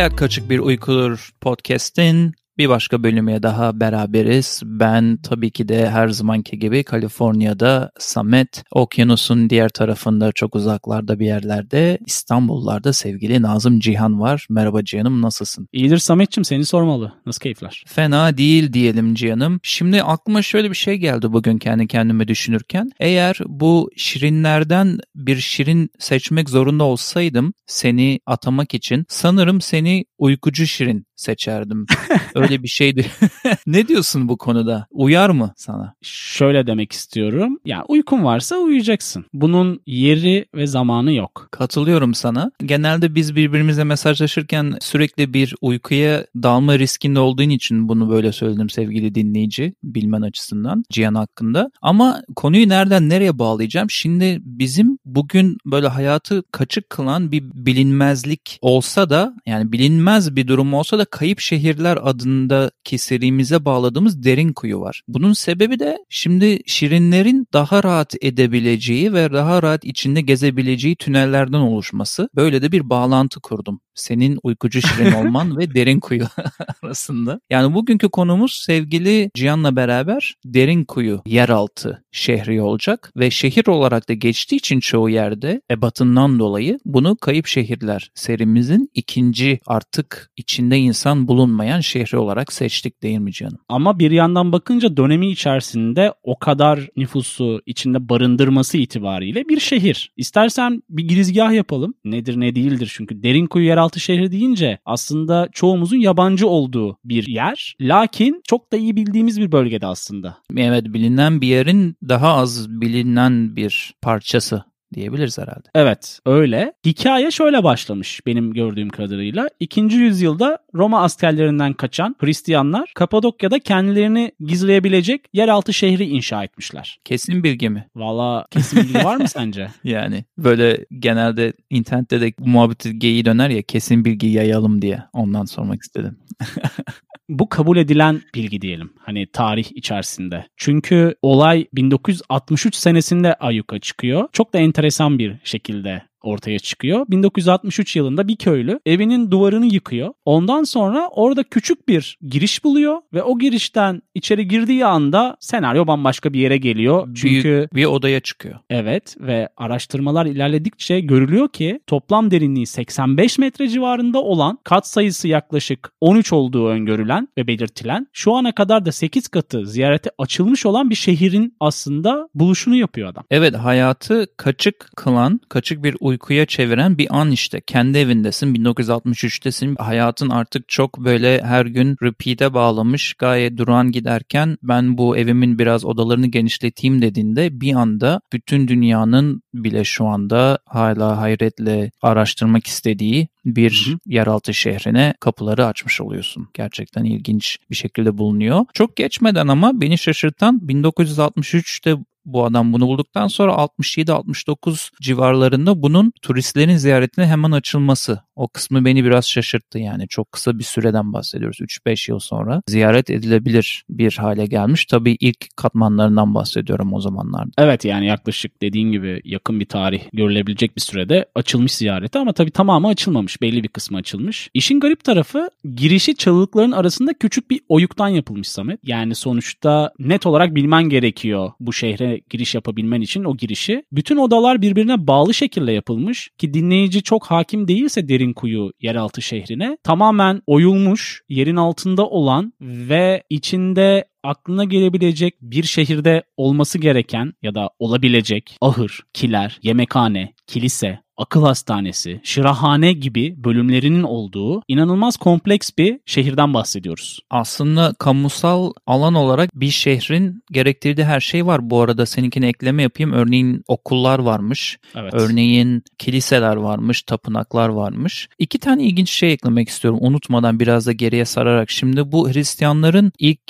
Hayat Kaçık Bir Uykudur podcast'in bir başka bölümüye daha beraberiz. Ben tabii ki de her zamanki gibi Kaliforniya'da Samet, okyanusun diğer tarafında çok uzaklarda bir yerlerde İstanbullarda sevgili Nazım Cihan var. Merhaba Cihan'ım nasılsın? İyidir Samet'ciğim seni sormalı. Nasıl keyifler? Fena değil diyelim Cihan'ım. Şimdi aklıma şöyle bir şey geldi bugün kendi kendime düşünürken. Eğer bu şirinlerden bir şirin seçmek zorunda olsaydım seni atamak için sanırım seni uykucu şirin seçerdim. Öyle bir şeydi. ne diyorsun bu konuda? Uyar mı sana? Şöyle demek istiyorum. Ya uykun varsa uyuyacaksın. Bunun yeri ve zamanı yok. Katılıyorum sana. Genelde biz birbirimizle mesajlaşırken sürekli bir uykuya dalma riskinde olduğun için bunu böyle söyledim sevgili dinleyici bilmen açısından Cihan hakkında. Ama konuyu nereden nereye bağlayacağım? Şimdi bizim bugün böyle hayatı kaçık kılan bir bilinmezlik olsa da yani bilinmez bir durum olsa da Kayıp Şehirler adındaki serimize bağladığımız derin kuyu var. Bunun sebebi de şimdi şirinlerin daha rahat edebileceği ve daha rahat içinde gezebileceği tünellerden oluşması. Böyle de bir bağlantı kurdum. Senin uykucu şirin olman ve derin kuyu arasında. Yani bugünkü konumuz sevgili Cihan'la beraber derin kuyu yeraltı şehri olacak ve şehir olarak da geçtiği için çoğu yerde ebatından dolayı bunu Kayıp Şehirler serimizin ikinci artık içinde insan bulunmayan şehri olarak seçtik değil mi canım? Ama bir yandan bakınca dönemi içerisinde o kadar nüfusu içinde barındırması itibariyle bir şehir. İstersen bir girizgah yapalım. Nedir ne değildir çünkü derin kuyu yeraltı şehri deyince aslında çoğumuzun yabancı olduğu bir yer. Lakin çok da iyi bildiğimiz bir bölgede aslında. Evet bilinen bir yerin daha az bilinen bir parçası diyebiliriz herhalde. Evet öyle. Hikaye şöyle başlamış benim gördüğüm kadarıyla. İkinci yüzyılda Roma askerlerinden kaçan Hristiyanlar Kapadokya'da kendilerini gizleyebilecek yeraltı şehri inşa etmişler. Kesin bilgi mi? Valla kesin bilgi var mı sence? Yani böyle genelde internette de muhabbeti geyi döner ya kesin bilgi yayalım diye ondan sormak istedim. bu kabul edilen bilgi diyelim. Hani tarih içerisinde. Çünkü olay 1963 senesinde ayyuka çıkıyor. Çok da enteresan bir şekilde ortaya çıkıyor. 1963 yılında bir köylü evinin duvarını yıkıyor. Ondan sonra orada küçük bir giriş buluyor ve o girişten içeri girdiği anda senaryo bambaşka bir yere geliyor. Çünkü Büyük bir odaya çıkıyor. Evet ve araştırmalar ilerledikçe görülüyor ki toplam derinliği 85 metre civarında olan kat sayısı yaklaşık 13 olduğu öngörülen ve belirtilen şu ana kadar da 8 katı ziyarete açılmış olan bir şehrin aslında buluşunu yapıyor adam. Evet hayatı kaçık kılan, kaçık bir uykuya çeviren bir an işte. Kendi evindesin, 1963'tesin. Hayatın artık çok böyle her gün repeat'e bağlamış, gayet duran giderken ben bu evimin biraz odalarını genişleteyim dediğinde bir anda bütün dünyanın bile şu anda hala hayretle araştırmak istediği bir hı hı. yeraltı şehrine kapıları açmış oluyorsun. Gerçekten ilginç bir şekilde bulunuyor. Çok geçmeden ama beni şaşırtan 1963'te bu adam bunu bulduktan sonra 67-69 civarlarında bunun turistlerin ziyaretine hemen açılması. O kısmı beni biraz şaşırttı yani. Çok kısa bir süreden bahsediyoruz. 3-5 yıl sonra ziyaret edilebilir bir hale gelmiş. Tabii ilk katmanlarından bahsediyorum o zamanlarda. Evet yani yaklaşık dediğin gibi yakın bir tarih görülebilecek bir sürede açılmış ziyareti ama tabii tamamı açılmamış. Belli bir kısmı açılmış. İşin garip tarafı girişi çalılıkların arasında küçük bir oyuktan yapılmış Samet. Yani sonuçta net olarak bilmen gerekiyor bu şehre giriş yapabilmen için o girişi. Bütün odalar birbirine bağlı şekilde yapılmış ki dinleyici çok hakim değilse derin kuyu yeraltı şehrine tamamen oyulmuş, yerin altında olan ve içinde aklına gelebilecek bir şehirde olması gereken ya da olabilecek ahır, kiler, yemekhane, kilise, akıl hastanesi, şırahane gibi bölümlerinin olduğu inanılmaz kompleks bir şehirden bahsediyoruz. Aslında kamusal alan olarak bir şehrin gerektirdiği her şey var. Bu arada seninkine ekleme yapayım. Örneğin okullar varmış. Evet. Örneğin kiliseler varmış, tapınaklar varmış. İki tane ilginç şey eklemek istiyorum unutmadan biraz da geriye sararak. Şimdi bu Hristiyanların ilk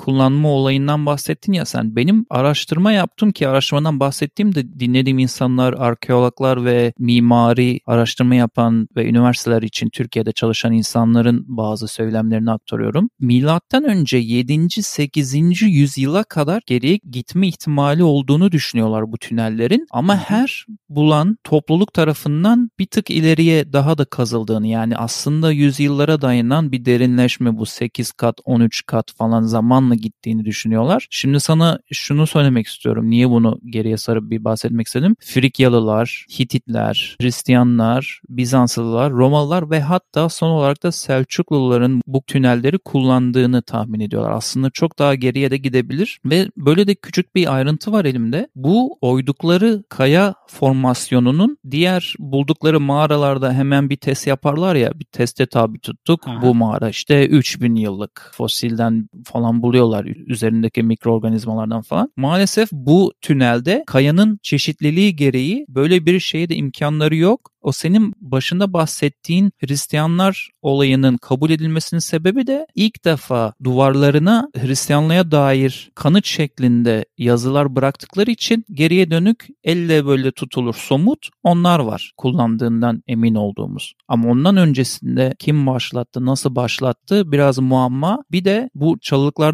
kullanma olayından bahsettin ya sen. Benim araştırma yaptım ki araştırmadan bahsettiğim de dinlediğim insanlar, arkeologlar ve mimari araştırma yapan ve üniversiteler için Türkiye'de çalışan insanların bazı söylemlerini aktarıyorum. Milattan önce 7. 8. yüzyıla kadar geriye gitme ihtimali olduğunu düşünüyorlar bu tünellerin ama her bulan topluluk tarafından bir tık ileriye daha da kazıldığını yani aslında yüzyıllara dayanan bir derinleşme bu 8 kat 13 kat falan zamanla gittiğini düşünüyorlar. Şimdi sana şunu söylemek istiyorum. Niye bunu geriye sarıp bir bahsetmek istedim? Frikyalılar, Hititler, Hristiyanlar, Bizanslılar, Romalılar ve hatta son olarak da Selçukluların bu tünelleri kullandığını tahmin ediyorlar. Aslında çok daha geriye de gidebilir ve böyle de küçük bir ayrıntı var elimde. Bu oydukları kaya formasyonunun diğer buldukları mağaralarda hemen bir test yaparlar ya bir teste tabi tuttuk. Aha. Bu mağara işte 3000 yıllık fosilden falan buluyorlar üzerindeki mikroorganizmalardan falan. Maalesef bu tünelde kayanın çeşitliliği gereği böyle bir şeye de imkanları yok. O senin başında bahsettiğin Hristiyanlar olayının kabul edilmesinin sebebi de ilk defa duvarlarına Hristiyanlığa dair kanıt şeklinde yazılar bıraktıkları için geriye dönük elle böyle tutulur somut onlar var kullandığından emin olduğumuz. Ama ondan öncesinde kim başlattı, nasıl başlattı biraz muamma. Bir de bu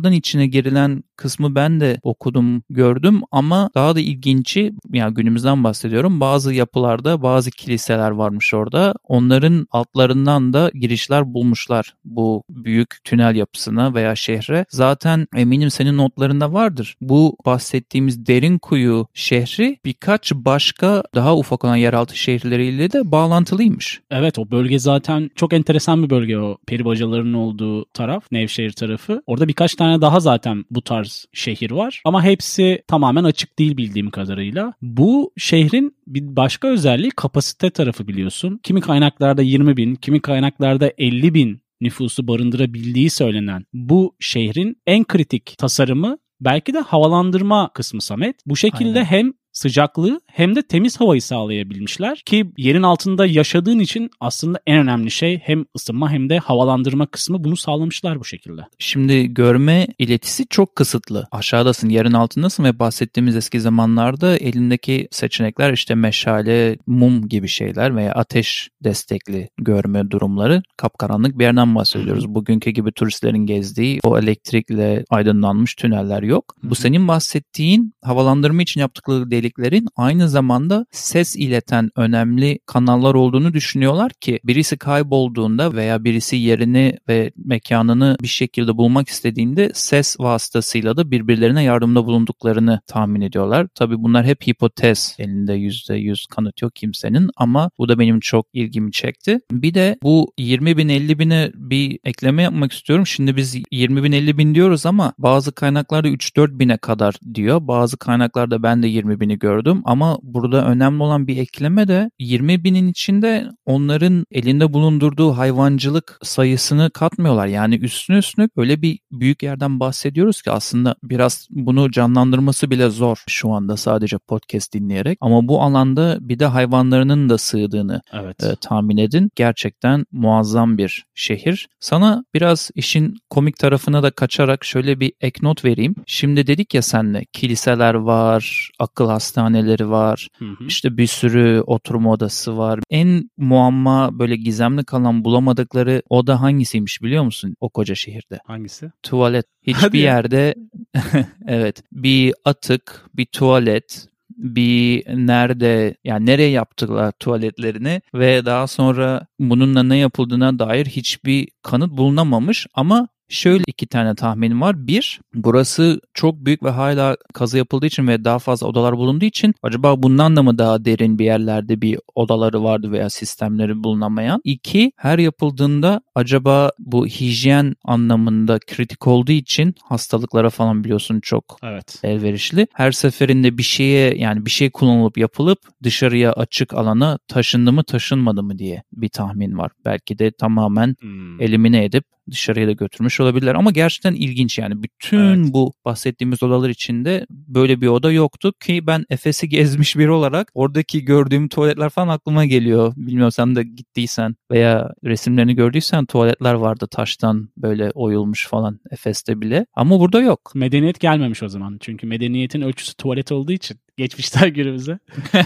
çalılıklardan içine girilen kısmı ben de okudum, gördüm ama daha da ilginci yani günümüzden bahsediyorum. Bazı yapılarda bazı kiliseler varmış orada. Onların altlarından da girişler bulmuşlar bu büyük tünel yapısına veya şehre. Zaten eminim senin notlarında vardır. Bu bahsettiğimiz derin kuyu şehri birkaç başka daha ufak olan yeraltı şehirleriyle de bağlantılıymış. Evet o bölge zaten çok enteresan bir bölge o peribacaların olduğu taraf Nevşehir tarafı. Orada birkaç tane daha zaten bu tarz tarz şehir var. Ama hepsi tamamen açık değil bildiğim kadarıyla. Bu şehrin bir başka özelliği kapasite tarafı biliyorsun. Kimi kaynaklarda 20 bin, kimi kaynaklarda 50 bin nüfusu barındırabildiği söylenen bu şehrin en kritik tasarımı belki de havalandırma kısmı Samet. Bu şekilde Aynen. hem sıcaklığı hem de temiz havayı sağlayabilmişler ki yerin altında yaşadığın için aslında en önemli şey hem ısınma hem de havalandırma kısmı bunu sağlamışlar bu şekilde. Şimdi görme iletisi çok kısıtlı. Aşağıdasın, yerin altındasın ve bahsettiğimiz eski zamanlarda elindeki seçenekler işte meşale, mum gibi şeyler veya ateş destekli görme durumları kapkaranlık bir yerden bahsediyoruz. Bugünkü gibi turistlerin gezdiği o elektrikle aydınlanmış tüneller yok. Bu senin bahsettiğin havalandırma için yaptıkları delik deliklerin aynı zamanda ses ileten önemli kanallar olduğunu düşünüyorlar ki birisi kaybolduğunda veya birisi yerini ve mekanını bir şekilde bulmak istediğinde ses vasıtasıyla da birbirlerine yardımda bulunduklarını tahmin ediyorlar. Tabii bunlar hep hipotez. Elinde %100 kanıt yok kimsenin ama bu da benim çok ilgimi çekti. Bir de bu 20 bin 50 bine bir ekleme yapmak istiyorum. Şimdi biz 20 bin 50 bin diyoruz ama bazı kaynaklarda 3-4 bine kadar diyor. Bazı kaynaklarda ben de 20 bini gördüm ama burada önemli olan bir ekleme de 20 binin içinde onların elinde bulundurduğu hayvancılık sayısını katmıyorlar. Yani üstüne üstüne öyle bir büyük yerden bahsediyoruz ki aslında biraz bunu canlandırması bile zor şu anda sadece podcast dinleyerek. Ama bu alanda bir de hayvanlarının da sığdığını evet. e, tahmin edin. Gerçekten muazzam bir şehir. Sana biraz işin komik tarafına da kaçarak şöyle bir ek not vereyim. Şimdi dedik ya senle kiliseler var, akıl hastaneleri hastaneleri var. Hı hı. İşte bir sürü oturma odası var. En muamma böyle gizemli kalan bulamadıkları oda hangisiymiş biliyor musun o koca şehirde? Hangisi? Tuvalet. Hiçbir yerde evet bir atık, bir tuvalet, bir nerede yani nereye yaptılar tuvaletlerini ve daha sonra bununla ne yapıldığına dair hiçbir kanıt bulunamamış ama Şöyle iki tane tahminim var. Bir, burası çok büyük ve hala kazı yapıldığı için ve daha fazla odalar bulunduğu için acaba bundan da mı daha derin bir yerlerde bir odaları vardı veya sistemleri bulunamayan? İki, her yapıldığında acaba bu hijyen anlamında kritik olduğu için hastalıklara falan biliyorsun çok evet. elverişli. Her seferinde bir şeye yani bir şey kullanılıp yapılıp dışarıya açık alana taşındı mı taşınmadı mı diye bir tahmin var. Belki de tamamen hmm. elimine edip dışarıya da götürmüş olabilirler. Ama gerçekten ilginç yani. Bütün evet. bu bahsettiğimiz odalar içinde böyle bir oda yoktu ki ben Efes'i gezmiş biri olarak oradaki gördüğüm tuvaletler falan aklıma geliyor. Bilmiyorum sen de gittiysen veya resimlerini gördüysen tuvaletler vardı taştan böyle oyulmuş falan Efes'te bile. Ama burada yok. Medeniyet gelmemiş o zaman. Çünkü medeniyetin ölçüsü tuvalet olduğu için geçmişten günümüze.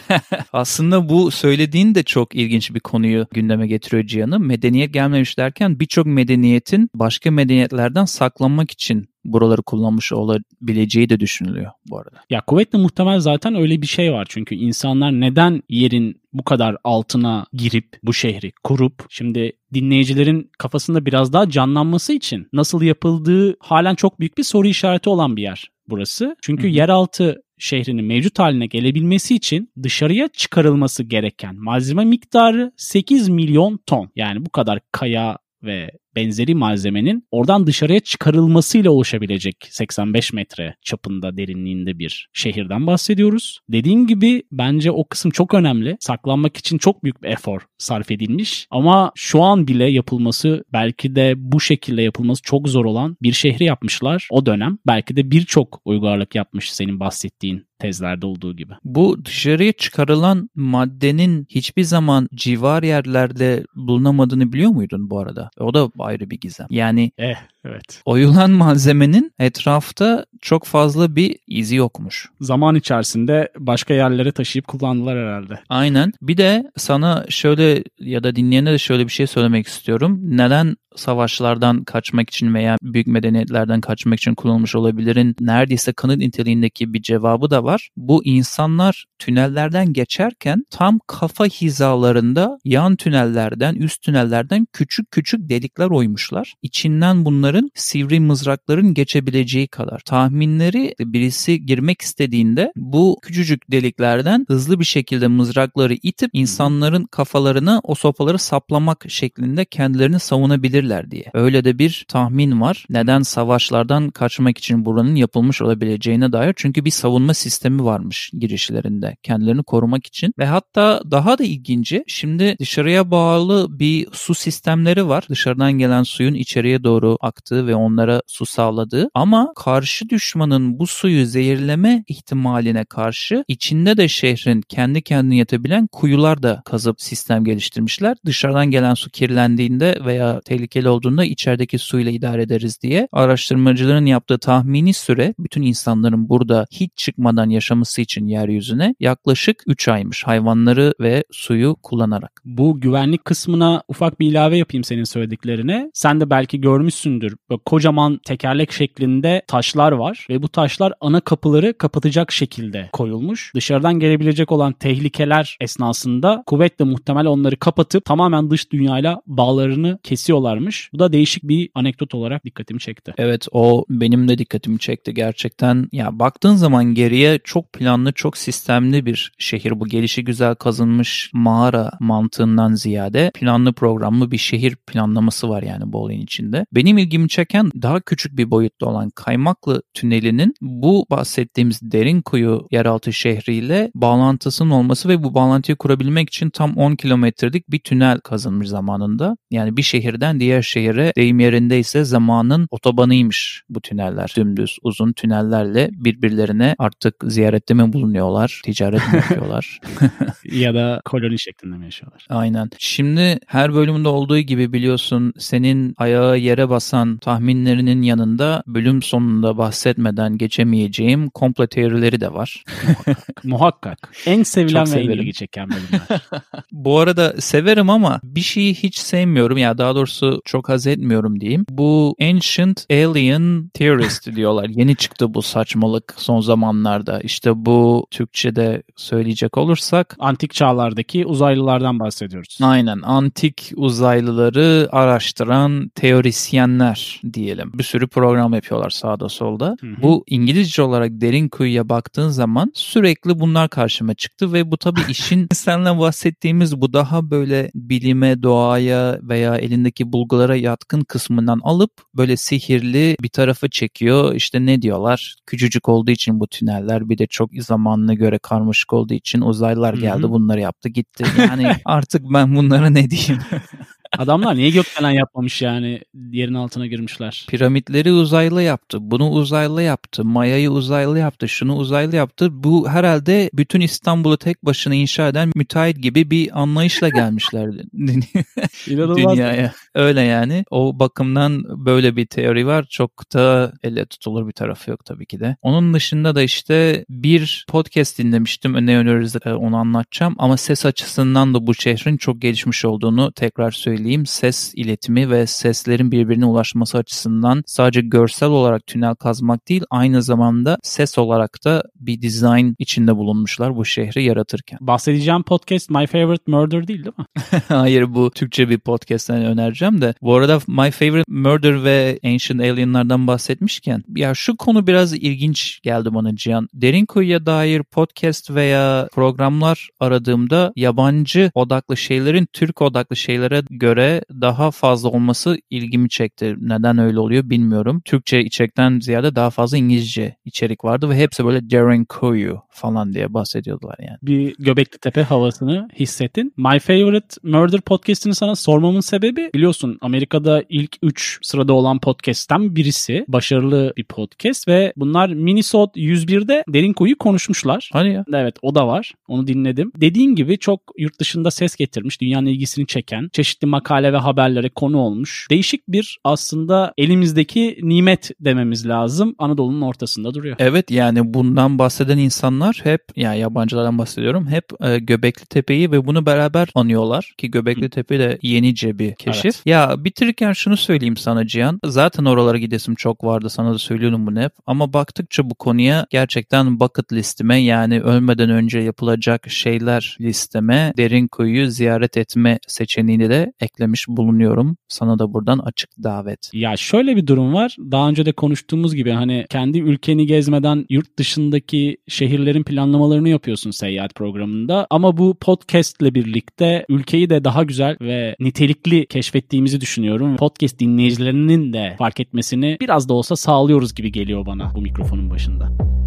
Aslında bu söylediğin de çok ilginç bir konuyu gündeme getiriyor Cihan'ı. Medeniyet gelmemiş derken birçok medeniyetin başka medeniyetlerden saklanmak için buraları kullanmış olabileceği de düşünülüyor bu arada. Ya kuvvetle muhtemel zaten öyle bir şey var. Çünkü insanlar neden yerin bu kadar altına girip bu şehri kurup şimdi dinleyicilerin kafasında biraz daha canlanması için nasıl yapıldığı halen çok büyük bir soru işareti olan bir yer burası. Çünkü Hı-hı. yeraltı şehrinin mevcut haline gelebilmesi için dışarıya çıkarılması gereken malzeme miktarı 8 milyon ton. Yani bu kadar kaya ve benzeri malzemenin oradan dışarıya çıkarılmasıyla oluşabilecek 85 metre çapında derinliğinde bir şehirden bahsediyoruz. Dediğim gibi bence o kısım çok önemli. Saklanmak için çok büyük bir efor sarf edilmiş ama şu an bile yapılması belki de bu şekilde yapılması çok zor olan bir şehri yapmışlar o dönem. Belki de birçok uygarlık yapmış senin bahsettiğin tezlerde olduğu gibi. Bu dışarıya çıkarılan maddenin hiçbir zaman civar yerlerde bulunamadığını biliyor muydun bu arada? O da ayrı bir gizem. Yani eh, evet. oyulan malzemenin etrafta çok fazla bir izi yokmuş. Zaman içerisinde başka yerlere taşıyıp kullandılar herhalde. Aynen. Bir de sana şöyle ya da dinleyene de şöyle bir şey söylemek istiyorum. Neden savaşlardan kaçmak için veya büyük medeniyetlerden kaçmak için kullanılmış olabilirin neredeyse kanıt niteliğindeki bir cevabı da var. Bu insanlar tünellerden geçerken tam kafa hizalarında yan tünellerden, üst tünellerden küçük küçük delikler oymuşlar. İçinden bunların sivri mızrakların geçebileceği kadar. Tahminleri birisi girmek istediğinde bu küçücük deliklerden hızlı bir şekilde mızrakları itip insanların kafalarına o sopaları saplamak şeklinde kendilerini savunabilirler diye. Öyle de bir tahmin var. Neden savaşlardan kaçmak için buranın yapılmış olabileceğine dair. Çünkü bir savunma sistemi varmış girişlerinde kendilerini korumak için. Ve hatta daha da ilginci şimdi dışarıya bağlı bir su sistemleri var. Dışarıdan gelen suyun içeriye doğru aktığı ve onlara su sağladığı. Ama karşı düşmanın bu suyu zehirleme ihtimaline karşı içinde de şehrin kendi kendine yatabilen kuyular da kazıp sistem geliştirmişler. Dışarıdan gelen su kirlendiğinde veya tehlikeli olduğunda içerideki suyla idare ederiz diye araştırmacıların yaptığı tahmini süre bütün insanların burada hiç çıkmadan yaşaması için yeryüzüne yaklaşık 3 aymış hayvanları ve suyu kullanarak. Bu güvenlik kısmına ufak bir ilave yapayım senin söylediklerine. Sen de belki görmüşsündür. Böyle kocaman tekerlek şeklinde taşlar var ve bu taşlar ana kapıları kapatacak şekilde koyulmuş. Dışarıdan gelebilecek olan tehlikeler esnasında kuvvetle muhtemel onları kapatıp tamamen dış dünyayla bağlarını kesiyorlarmış. Bu da değişik bir anekdot olarak dikkatimi çekti. Evet o benim de dikkatimi çekti gerçekten. Ya baktığın zaman geriye çok planlı, çok sistemli bir şehir bu. Gelişi güzel kazınmış mağara mantığından ziyade planlı programlı bir şehir planlaması var yani bu olayın içinde. Benim ilgimi çeken daha küçük bir boyutta olan Kaymaklı Tüneli'nin bu bahsettiğimiz derin kuyu yeraltı şehriyle bağlantısının olması ve bu bağlantıyı kurabilmek için tam 10 kilometrelik bir tünel kazınmış zamanında. Yani bir şehirden diğer şehire deyim yerindeyse zamanın otobanıymış bu tüneller. Dümdüz uzun tünellerle birbirlerine artık ziyarette mi bulunuyorlar, ticaret mi yapıyorlar? ya da koloni şeklinde mi yaşıyorlar? Aynen. Şimdi her bölümde olduğu gibi biliyorsun senin ayağı yere basan tahminlerinin yanında bölüm sonunda bahsetmeden geçemeyeceğim komple teorileri de var. Muhakkak. En sevilen Çok ve severim. en ilgi çeken bölümler. Bu arada severim ama bir şeyi hiç sevmiyorum ya daha doğrusu çok haz etmiyorum diyeyim. Bu Ancient Alien Theorist diyorlar. Yeni çıktı bu saçmalık son zamanlarda. İşte bu Türkçe'de söyleyecek olursak. Antik çağlardaki uzaylılardan bahsediyoruz. Aynen. Antik uzaylıları araştıran teorisyenler diyelim. Bir sürü program yapıyorlar sağda solda. Hı hı. Bu İngilizce olarak derin kuyuya baktığın zaman sürekli bunlar karşıma çıktı ve bu tabii işin seninle bahsettiğimiz bu daha böyle bilime, doğaya veya elindeki bulgulara yatkın kısmından alıp böyle sihirli bir tarafa çekiyor. İşte ne diyorlar? Küçücük olduğu için bu tüneller bir de çok zamanına göre karmaşık olduğu için uzaylılar geldi Hı-hı. bunları yaptı gitti. Yani artık ben bunlara ne diyeyim? Adamlar niye gökdelen yapmamış yani yerin altına girmişler. Piramitleri uzaylı yaptı. Bunu uzaylı yaptı. Maya'yı uzaylı yaptı. Şunu uzaylı yaptı. Bu herhalde bütün İstanbul'u tek başına inşa eden müteahhit gibi bir anlayışla gelmişler dünyaya. Öyle yani. O bakımdan böyle bir teori var. Çok da elle tutulur bir tarafı yok tabii ki de. Onun dışında da işte bir podcast dinlemiştim. Ne öneririz onu anlatacağım. Ama ses açısından da bu şehrin çok gelişmiş olduğunu tekrar söyleyeyim. Ses iletimi ve seslerin birbirine ulaşması açısından sadece görsel olarak tünel kazmak değil aynı zamanda ses olarak da bir design içinde bulunmuşlar bu şehri yaratırken. Bahsedeceğim podcast My Favorite Murder değil değil mi? Hayır bu Türkçe bir podcast'ten önereceğim de. Bu arada My Favorite Murder ve Ancient Alien'lardan bahsetmişken ya şu konu biraz ilginç geldi bana Cihan. Derin kuyuya dair podcast veya programlar aradığımda yabancı odaklı şeylerin Türk odaklı şeylere göre daha fazla olması ilgimi çekti. Neden öyle oluyor bilmiyorum. Türkçe içerikten ziyade daha fazla İngilizce içerik vardı ve hepsi böyle Darren Koyu falan diye bahsediyordular yani. Bir Göbekli Tepe havasını hissettin. My Favorite Murder podcast'ini sana sormamın sebebi biliyorsun Amerika'da ilk 3 sırada olan podcast'ten birisi. Başarılı bir podcast ve bunlar Minnesota 101'de Derin Koyu konuşmuşlar. Hani ya? Evet o da var. Onu dinledim. Dediğin gibi çok yurt dışında ses getirmiş. Dünyanın ilgisini çeken. Çeşitli makale ve haberlere konu olmuş. Değişik bir aslında elimizdeki nimet dememiz lazım. Anadolu'nun ortasında duruyor. Evet yani bundan bahseden insanlar hep yani yabancılardan bahsediyorum. Hep e, Göbekli Tepe'yi ve bunu beraber anıyorlar ki Göbekli Tepe de yenice bir keşif. Ya bitirirken şunu söyleyeyim sana Cihan. Zaten oralara gidesim çok vardı. Sana da söylüyorum bunu hep. Ama baktıkça bu konuya gerçekten bucket listime yani ölmeden önce yapılacak şeyler listeme derin kuyuyu ziyaret etme seçeneğini de eklemiş bulunuyorum. Sana da buradan açık davet. Ya şöyle bir durum var. Daha önce de konuştuğumuz gibi hani kendi ülkeni gezmeden yurt dışındaki şehirlerin planlamalarını yapıyorsun seyahat programında. Ama bu podcast ile birlikte ülkeyi de daha güzel ve nitelikli keşfettiğimizi düşünüyorum. Podcast dinleyicilerinin de fark etmesini biraz da olsa sağlıyoruz gibi geliyor bana bu mikrofonun başında.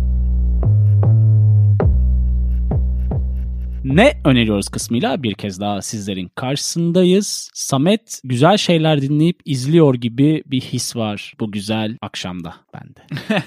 Ne öneriyoruz kısmıyla bir kez daha sizlerin karşısındayız. Samet güzel şeyler dinleyip izliyor gibi bir his var bu güzel akşamda bende.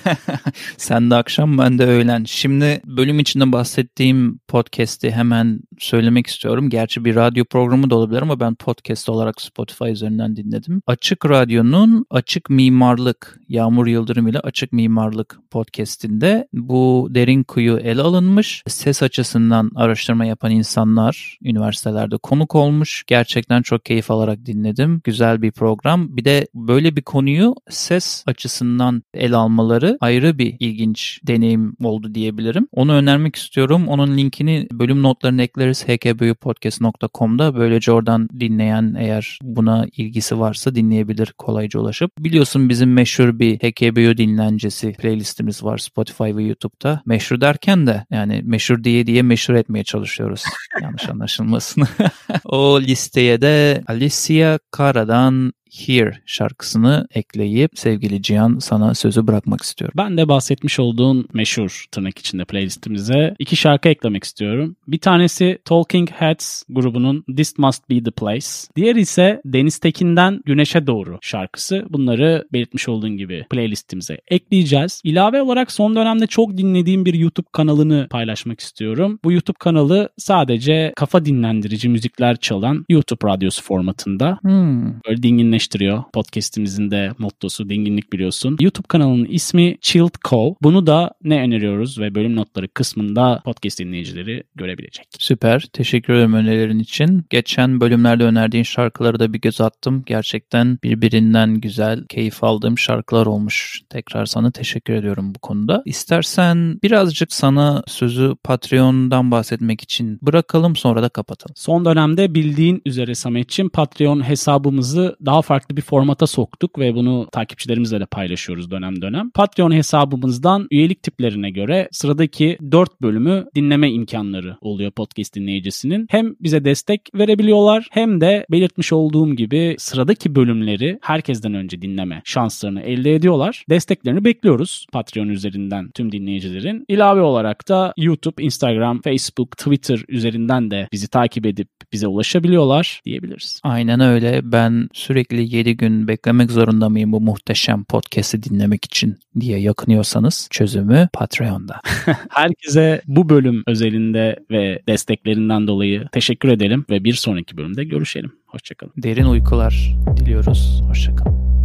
Sen de akşam ben de öğlen. Şimdi bölüm içinde bahsettiğim podcast'i hemen söylemek istiyorum. Gerçi bir radyo programı da olabilir ama ben podcast olarak Spotify üzerinden dinledim. Açık Radyo'nun Açık Mimarlık, Yağmur Yıldırım ile Açık Mimarlık podcast'inde bu derin kuyu ele alınmış. Ses açısından araştırma yapan insanlar üniversitelerde konuk olmuş. Gerçekten çok keyif alarak dinledim. Güzel bir program. Bir de böyle bir konuyu ses açısından ele almaları ayrı bir ilginç deneyim oldu diyebilirim. Onu önermek istiyorum. Onun linkini bölüm notlarına ekleriz hkbuyupodcast.com'da. Böylece oradan dinleyen eğer buna ilgisi varsa dinleyebilir kolayca ulaşıp. Biliyorsun bizim meşhur bir HKBU dinlencesi playlistimiz var Spotify ve YouTube'da. Meşhur derken de yani meşhur diye diye meşhur etmeye çalışıyoruz. Yanlış anlaşılmasın. o listeye de Alicia Cara'dan Here şarkısını ekleyip sevgili Cihan sana sözü bırakmak istiyorum. Ben de bahsetmiş olduğun meşhur tırnak içinde playlistimize iki şarkı eklemek istiyorum. Bir tanesi Talking Heads grubunun This Must Be The Place. Diğer ise Deniz Tekin'den Güneşe Doğru şarkısı. Bunları belirtmiş olduğun gibi playlistimize ekleyeceğiz. İlave olarak son dönemde çok dinlediğim bir YouTube kanalını paylaşmak istiyorum. Bu YouTube kanalı sadece kafa dinlendirici müzikler çalan YouTube radyosu formatında. Hmm. Böyle dinginleştirici dinginleştiriyor. Podcast'imizin de mottosu dinginlik biliyorsun. YouTube kanalının ismi Chilled Cove. Bunu da ne öneriyoruz ve bölüm notları kısmında podcast dinleyicileri görebilecek. Süper. Teşekkür ederim önerilerin için. Geçen bölümlerde önerdiğin şarkıları da bir göz attım. Gerçekten birbirinden güzel, keyif aldığım şarkılar olmuş. Tekrar sana teşekkür ediyorum bu konuda. İstersen birazcık sana sözü Patreon'dan bahsetmek için bırakalım sonra da kapatalım. Son dönemde bildiğin üzere Sametçim Patreon hesabımızı daha farklı farklı bir formata soktuk ve bunu takipçilerimizle de paylaşıyoruz dönem dönem. Patreon hesabımızdan üyelik tiplerine göre sıradaki 4 bölümü dinleme imkanları oluyor podcast dinleyicisinin. Hem bize destek verebiliyorlar hem de belirtmiş olduğum gibi sıradaki bölümleri herkesten önce dinleme şanslarını elde ediyorlar. Desteklerini bekliyoruz Patreon üzerinden tüm dinleyicilerin. İlave olarak da YouTube, Instagram, Facebook, Twitter üzerinden de bizi takip edip bize ulaşabiliyorlar diyebiliriz. Aynen öyle. Ben sürekli 7 gün beklemek zorunda mıyım bu muhteşem podcast'i dinlemek için diye yakınıyorsanız çözümü Patreon'da. Herkese bu bölüm özelinde ve desteklerinden dolayı teşekkür edelim ve bir sonraki bölümde görüşelim. Hoşçakalın. Derin uykular diliyoruz. Hoşçakalın.